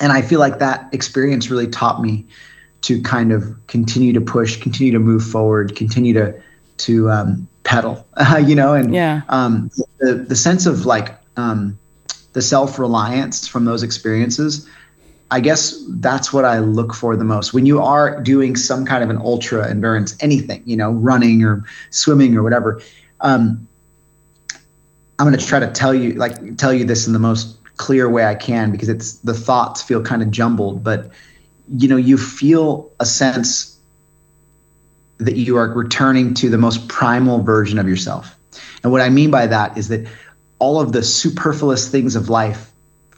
and I feel like that experience really taught me to kind of continue to push, continue to move forward, continue to to um, pedal, uh, you know, and yeah. um, the the sense of like um, the self reliance from those experiences. I guess that's what I look for the most. When you are doing some kind of an ultra endurance, anything, you know, running or swimming or whatever, um, I'm going to try to tell you, like, tell you this in the most clear way I can because it's the thoughts feel kind of jumbled, but you know, you feel a sense that you are returning to the most primal version of yourself. And what I mean by that is that all of the superfluous things of life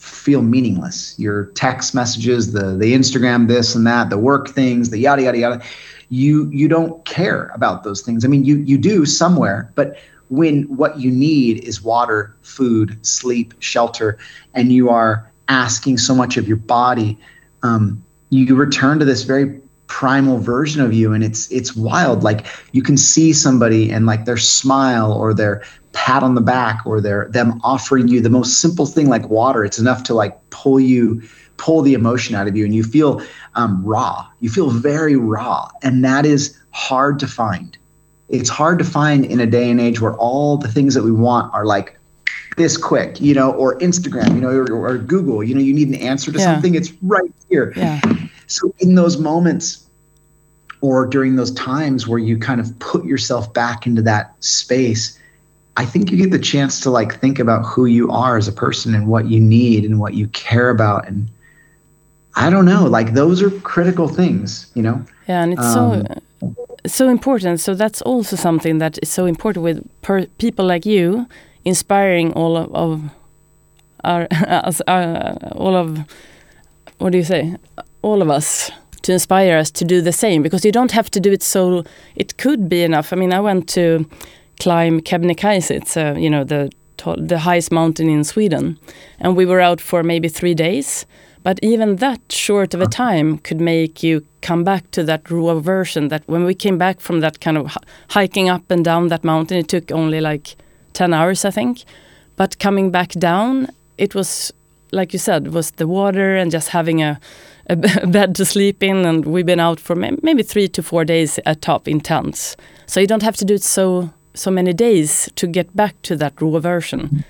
feel meaningless. Your text messages, the the Instagram this and that, the work things, the yada yada yada. You you don't care about those things. I mean, you you do somewhere, but when what you need is water, food, sleep, shelter, and you are asking so much of your body, um, you return to this very primal version of you and it's it's wild like you can see somebody and like their smile or their pat on the back or their them offering you the most simple thing like water it's enough to like pull you pull the emotion out of you and you feel um, raw you feel very raw and that is hard to find it's hard to find in a day and age where all the things that we want are like this quick, you know, or Instagram, you know, or, or Google, you know, you need an answer to yeah. something, it's right here. Yeah. So in those moments or during those times where you kind of put yourself back into that space, I think you get the chance to like think about who you are as a person and what you need and what you care about and I don't know, like those are critical things, you know. Yeah, and it's um, so so important. So that's also something that is so important with per, people like you, inspiring all of, of our, uh, all of, what do you say, all of us to inspire us to do the same because you don't have to do it so it could be enough. I mean, I went to climb Kebnekaise. It's uh, you know the the highest mountain in Sweden, and we were out for maybe three days But even that short of a time could make you come back to that raw version. That when we came back from that kind of hiking up and down that mountain, it took only like 10 hours, I think. But coming back down, it was, like you said, was the water and just having a, a bed to sleep in. And we've been out for maybe three to four days at top in tents. So you don't have to do it so so many days to get back to that raw version.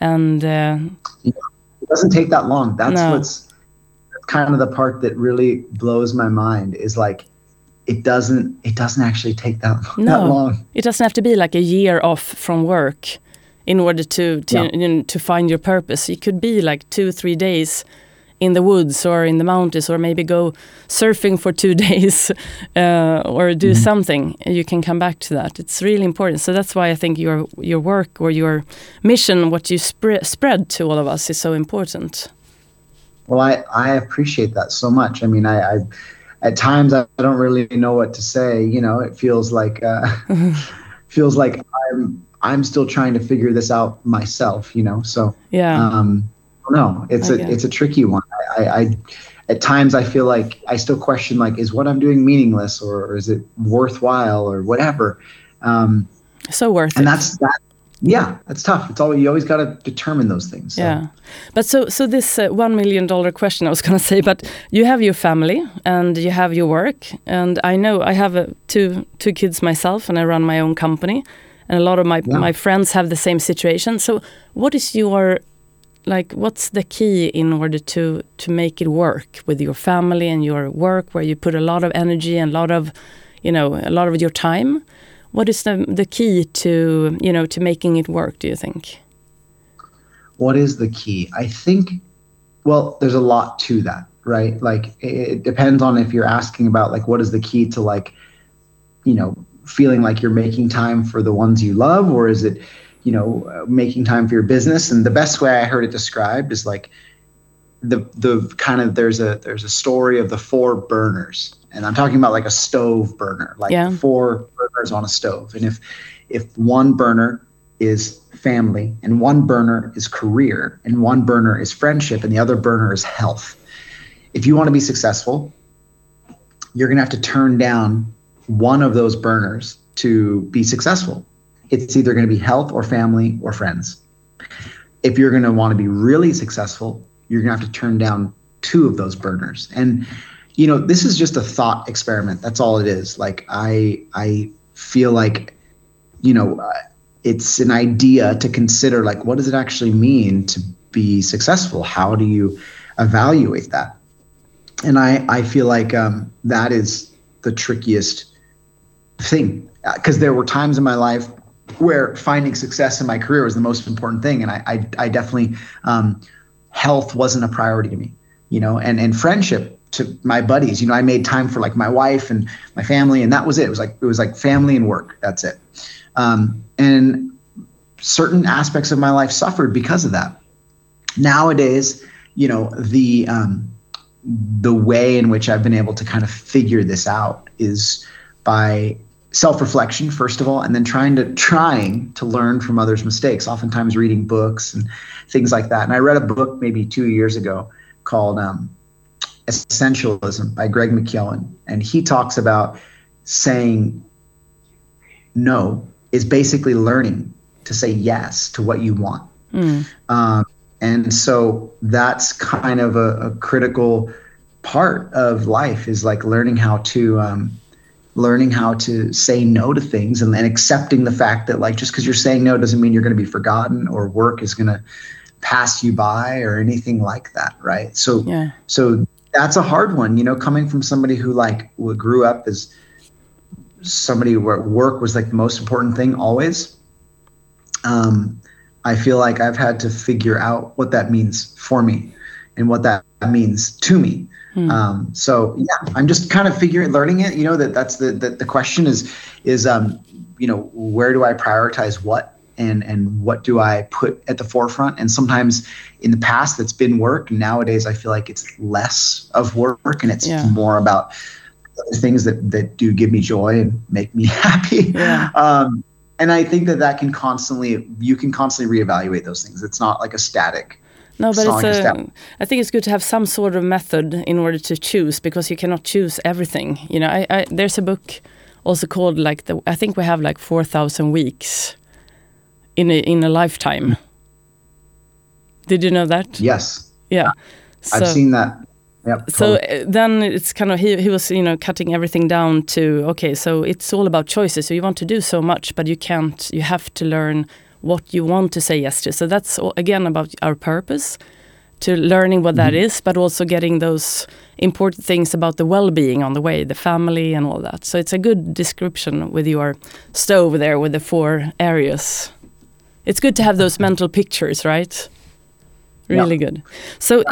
And uh, it doesn't take that long. That's no. what's kind of the part that really blows my mind is like it doesn't it doesn't actually take that, no, that long. It doesn't have to be like a year off from work in order to to, yeah. you know, to find your purpose. It could be like two three days in the woods or in the mountains or maybe go surfing for two days uh, or do mm -hmm. something you can come back to that it's really important so that's why i think your your work or your mission what you spre spread to all of us is so important well i i appreciate that so much i mean i, I at times I don't really know what to say you know it feels like uh, feels like i'm i'm still trying to figure this out myself you know so yeah um no, it's okay. a it's a tricky one. I, I, at times I feel like I still question like is what I'm doing meaningless or, or is it worthwhile or whatever. Um, so worth it. and it. that's that. Yeah, that's tough. It's all you always got to determine those things. So. Yeah, but so so this uh, one million dollar question I was going to say, but you have your family and you have your work, and I know I have uh, two two kids myself, and I run my own company, and a lot of my yeah. my friends have the same situation. So, what is your like what's the key in order to to make it work with your family and your work where you put a lot of energy and a lot of you know a lot of your time? What is the the key to you know to making it work do you think? What is the key? I think well there's a lot to that right? Like it depends on if you're asking about like what is the key to like you know feeling like you're making time for the ones you love or is it you know, making time for your business. And the best way I heard it described is like the the kind of there's a there's a story of the four burners, and I'm talking about like a stove burner, like yeah. four burners on a stove. And if if one burner is family, and one burner is career, and one burner is friendship, and the other burner is health. If you want to be successful, you're going to have to turn down one of those burners to be successful it's either going to be health or family or friends. If you're going to want to be really successful, you're going to have to turn down two of those burners. And you know, this is just a thought experiment. That's all it is. Like I I feel like you know, uh, it's an idea to consider like what does it actually mean to be successful? How do you evaluate that? And I I feel like um, that is the trickiest thing because uh, there were times in my life where finding success in my career was the most important thing, and I I, I definitely um, health wasn't a priority to me, you know, and and friendship to my buddies. You know, I made time for like my wife and my family, and that was it. It was like it was like family and work. That's it. Um, and certain aspects of my life suffered because of that. Nowadays, you know, the um, the way in which I've been able to kind of figure this out is by self-reflection first of all and then trying to trying to learn from others mistakes oftentimes reading books and things like that and i read a book maybe two years ago called um, essentialism by greg mckeown and he talks about saying no is basically learning to say yes to what you want mm. um, and so that's kind of a, a, critical part of life is like learning how to um, learning how to say no to things and then accepting the fact that like just because you're saying no doesn't mean you're going to be forgotten or work is going to pass you by or anything like that right so yeah. so that's a hard one you know coming from somebody who like grew up as somebody where work was like the most important thing always um, i feel like i've had to figure out what that means for me and what that means to me Hmm. Um, so yeah, I'm just kind of figuring, learning it. You know that that's the the, the question is is um, you know where do I prioritize what and and what do I put at the forefront? And sometimes in the past that's been work. Nowadays I feel like it's less of work and it's yeah. more about things that that do give me joy and make me happy. Yeah. Um, and I think that that can constantly you can constantly reevaluate those things. It's not like a static no, but it's a, I think it's good to have some sort of method in order to choose because you cannot choose everything. You know, I, I there's a book also called like the I think we have like four thousand weeks in a in a lifetime. Did you know that? Yes. Yeah. So, I've seen that. Yep, so totally. Uh, then it's kind of he he was you know cutting everything down to okay so it's all about choices so you want to do so much but you can't you have to learn what you want to say yes to. So that's again about our purpose, to learning what that mm-hmm. is, but also getting those important things about the well-being on the way, the family and all that. So it's a good description with your stove there with the four areas. It's good to have those mental pictures, right? Really yeah. good. So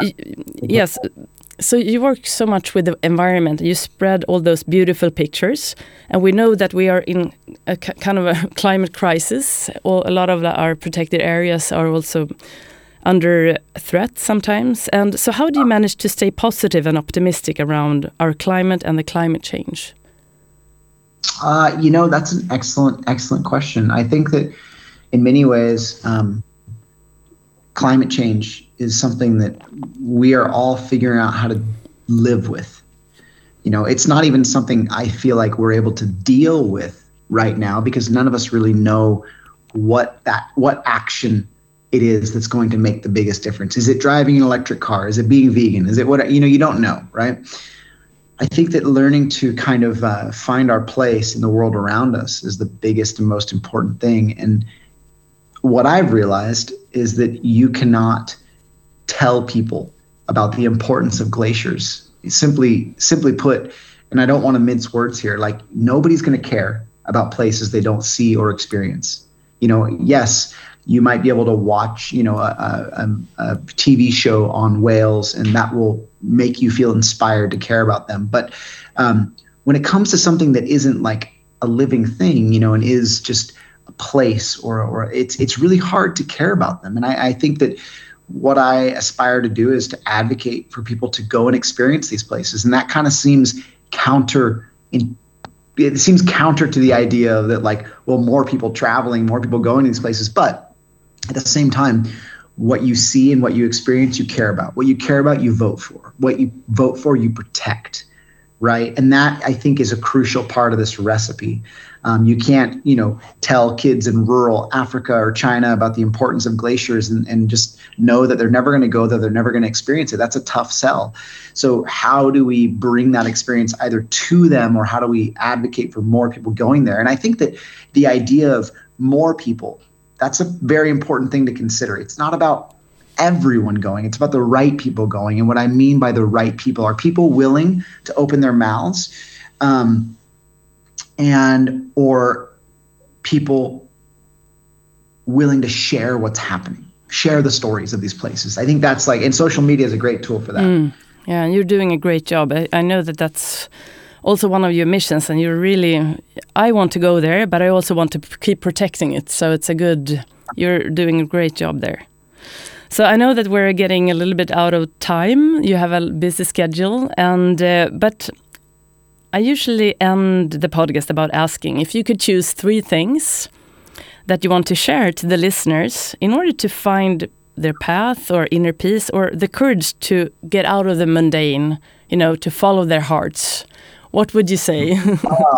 yes, so you work so much with the environment. You spread all those beautiful pictures. And we know that we are in a kind of a climate crisis. A lot of our protected areas are also under threat sometimes. And so how do you manage to stay positive and optimistic around our climate and the climate change? Uh, you know that's an excellent excellent question. I think that in many ways um, climate change is something that we are all figuring out how to live with. You know, it's not even something I feel like we're able to deal with right now because none of us really know what that what action it is that's going to make the biggest difference. Is it driving an electric car? Is it being vegan? Is it what you know? You don't know, right? I think that learning to kind of uh, find our place in the world around us is the biggest and most important thing. And what I've realized is that you cannot tell people about the importance of glaciers. Simply, simply put, and I don't want to mince words here. Like nobody's going to care about places they don't see or experience. You know, yes, you might be able to watch, you know, a, a, a TV show on whales, and that will make you feel inspired to care about them. But um, when it comes to something that isn't like a living thing, you know, and is just a place or or it's it's really hard to care about them. And I, I think that what I aspire to do is to advocate for people to go and experience these places, and that kind of seems counter. In, it seems counter to the idea that like, well, more people traveling, more people going to these places, but at the same time, what you see and what you experience, you care about. What you care about, you vote for. What you vote for, you protect right? And that I think is a crucial part of this recipe. Um, you can't, you know, tell kids in rural Africa or China about the importance of glaciers and, and just know that they're never going to go there, they're never going to experience it. That's a tough sell. So how do we bring that experience either to them or how do we advocate for more people going there? And I think that the idea of more people, that's a very important thing to consider. It's not about everyone going. It's about the right people going. And what I mean by the right people are people willing to open their mouths um, and or people willing to share what's happening, share the stories of these places. I think that's like, and social media is a great tool for that. Mm, yeah, and you're doing a great job. I, I know that that's also one of your missions and you're really i want to go there but i also want to keep protecting it so it's a good you're doing a great job there so I know that we're getting a little bit out of time. You have a busy schedule, and uh, but I usually end the podcast about asking if you could choose three things that you want to share to the listeners in order to find their path or inner peace or the courage to get out of the mundane, you know, to follow their hearts. What would you say? uh,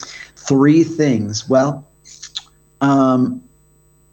three things. Well, um,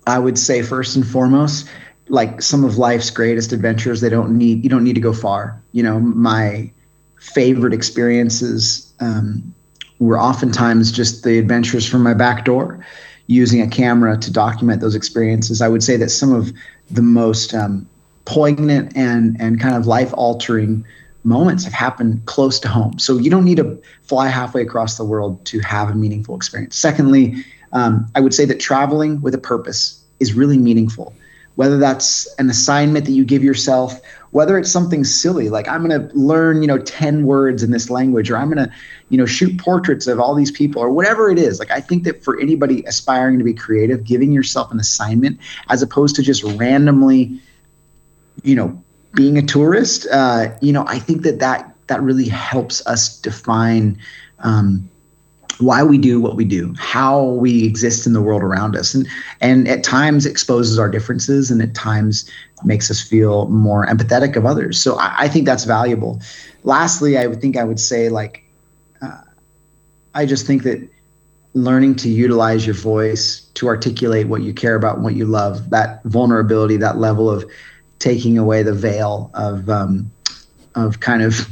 I would say first and foremost, like some of life's greatest adventures, they don't need you don't need to go far. You know, my favorite experiences um, were oftentimes just the adventures from my back door, using a camera to document those experiences. I would say that some of the most um, poignant and and kind of life altering moments have happened close to home. So you don't need to fly halfway across the world to have a meaningful experience. Secondly, um, I would say that traveling with a purpose is really meaningful. Whether that's an assignment that you give yourself, whether it's something silly like I'm going to learn, you know, 10 words in this language, or I'm going to, you know, shoot portraits of all these people, or whatever it is. Like I think that for anybody aspiring to be creative, giving yourself an assignment as opposed to just randomly, you know, being a tourist, uh, you know, I think that that that really helps us define um, why we do what we do, how we exist in the world around us, and and at times exposes our differences, and at times makes us feel more empathetic of others. So I, I think that's valuable. Lastly, I would think I would say like, uh, I just think that learning to utilize your voice to articulate what you care about and what you love, that vulnerability, that level of taking away the veil of um, of kind of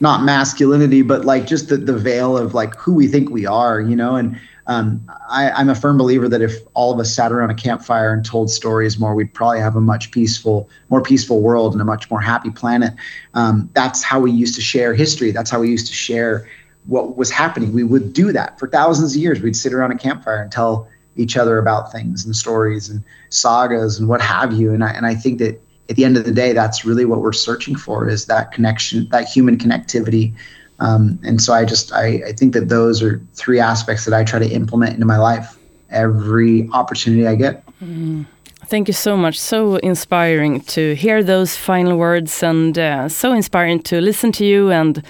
not masculinity, but like just the, the veil of like who we think we are, you know. And um, I, I'm a firm believer that if all of us sat around a campfire and told stories more, we'd probably have a much peaceful, more peaceful world and a much more happy planet. Um, that's how we used to share history. That's how we used to share what was happening. We would do that for thousands of years. We'd sit around a campfire and tell each other about things and stories and sagas and what have you. And I, and I think that at the end of the day, that's really what we're searching for is that connection, that human connectivity. Um, and so I just, I, I think that those are three aspects that I try to implement into my life every opportunity I get. Mm. Thank you so much. So inspiring to hear those final words and uh, so inspiring to listen to you and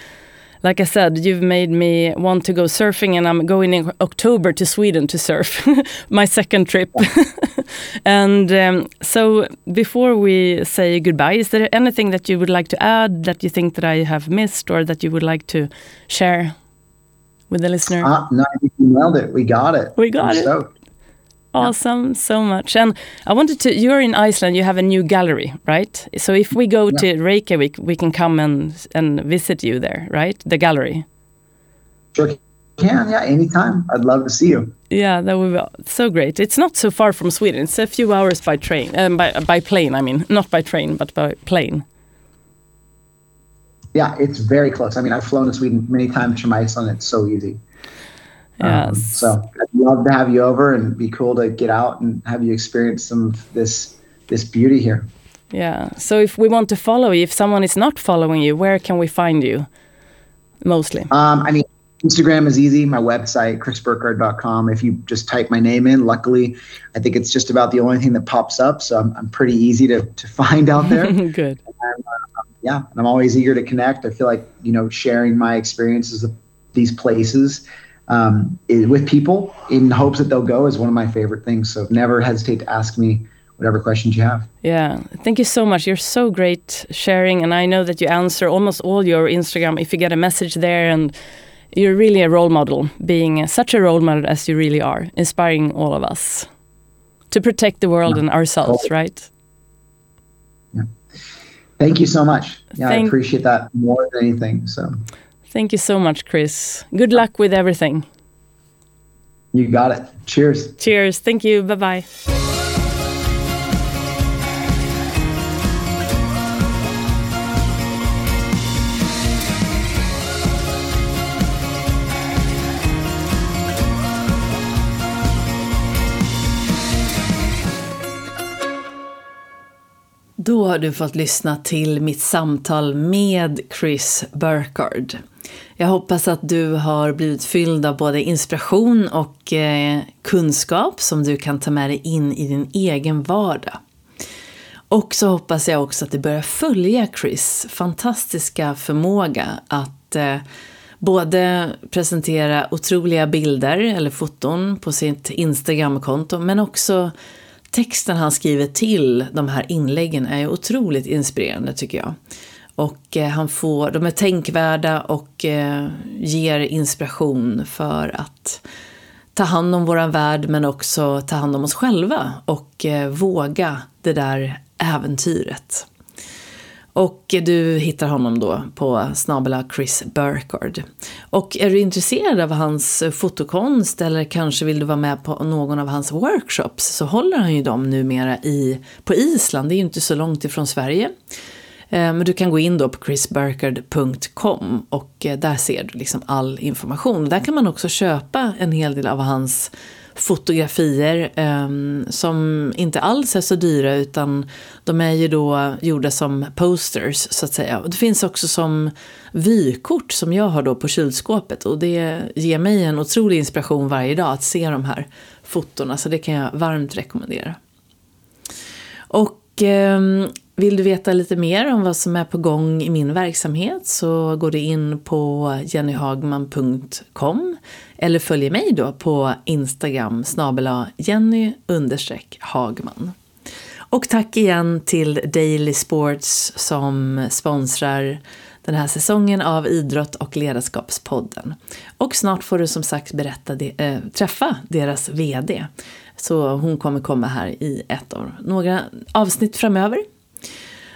like I said, you've made me want to go surfing, and I'm going in October to Sweden to surf, my second trip. and um, so, before we say goodbye, is there anything that you would like to add that you think that I have missed, or that you would like to share with the listener? Uh, no, you nailed it. We got it. We got I'm it. Stoked. Awesome, so much. And I wanted to, you're in Iceland, you have a new gallery, right? So if we go yeah. to Reykjavik, we can come and, and visit you there, right? The gallery. Sure can, yeah, anytime. I'd love to see you. Yeah, that would be so great. It's not so far from Sweden. It's a few hours by train, um, by, by plane, I mean. Not by train, but by plane. Yeah, it's very close. I mean, I've flown to Sweden many times from Iceland. It's so easy. Yes. Um, so I'd love to have you over and be cool to get out and have you experience some of this this beauty here. Yeah. So if we want to follow you, if someone is not following you, where can we find you? Mostly. Um, I mean, Instagram is easy. My website, chrisburkard.com. If you just type my name in, luckily, I think it's just about the only thing that pops up. So I'm, I'm pretty easy to, to find out there. Good. And, uh, yeah, And I'm always eager to connect. I feel like, you know, sharing my experiences of these places um, with people in hopes that they'll go is one of my favorite things. So never hesitate to ask me whatever questions you have. Yeah, thank you so much. You're so great sharing, and I know that you answer almost all your Instagram if you get a message there, and you're really a role model, being such a role model as you really are, inspiring all of us to protect the world yeah. and ourselves, cool. right? Yeah. Thank you so much. Yeah, thank I appreciate that more than anything. So. Thank you so much, Chris. Good luck with everything. You got it. Cheers. Cheers. Thank you. Bye bye. Då har du fått lyssna till mitt samtal med Chris Burkard. Jag hoppas att du har blivit fylld av både inspiration och eh, kunskap som du kan ta med dig in i din egen vardag. Och så hoppas jag också att du börjar följa Chris fantastiska förmåga att eh, både presentera otroliga bilder eller foton på sitt Instagramkonto men också texten han skriver till de här inläggen är otroligt inspirerande tycker jag. Och eh, han får, de är tänkvärda och eh, ger inspiration för att ta hand om våran värld men också ta hand om oss själva och eh, våga det där äventyret. Och du hittar honom då på snabela Chris Burkard. Och är du intresserad av hans fotokonst eller kanske vill du vara med på någon av hans workshops så håller han ju dem numera i, på Island, det är ju inte så långt ifrån Sverige. Eh, men du kan gå in då på chrisburkard.com och eh, där ser du liksom all information. Där kan man också köpa en hel del av hans fotografier eh, som inte alls är så dyra utan de är ju då gjorda som posters så att säga. Och det finns också som vykort som jag har då på kylskåpet och det ger mig en otrolig inspiration varje dag att se de här fotona så det kan jag varmt rekommendera. Och Ehm, vill du veta lite mer om vad som är på gång i min verksamhet så går du in på jennyhagman.com eller följer mig då på Instagram snabela Jenny Hagman. Och tack igen till Daily Sports som sponsrar den här säsongen av Idrott och ledarskapspodden. Och snart får du som sagt berätta de, äh, träffa deras VD. Så hon kommer komma här i ett av några avsnitt framöver.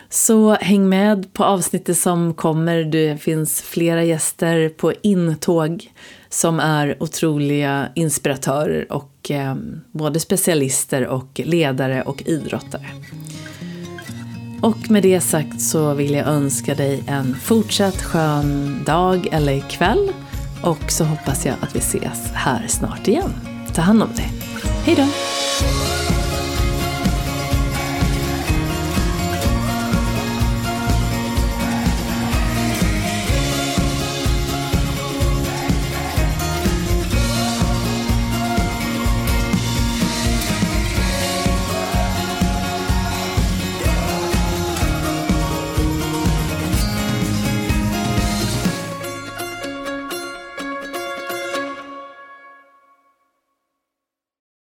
Så häng med på avsnittet som kommer. Det finns flera gäster på intåg som är otroliga inspiratörer och eh, både specialister och ledare och idrottare. Och med det sagt så vill jag önska dig en fortsatt skön dag eller kväll. Och så hoppas jag att vi ses här snart igen. Ta hand om dig. Hej då!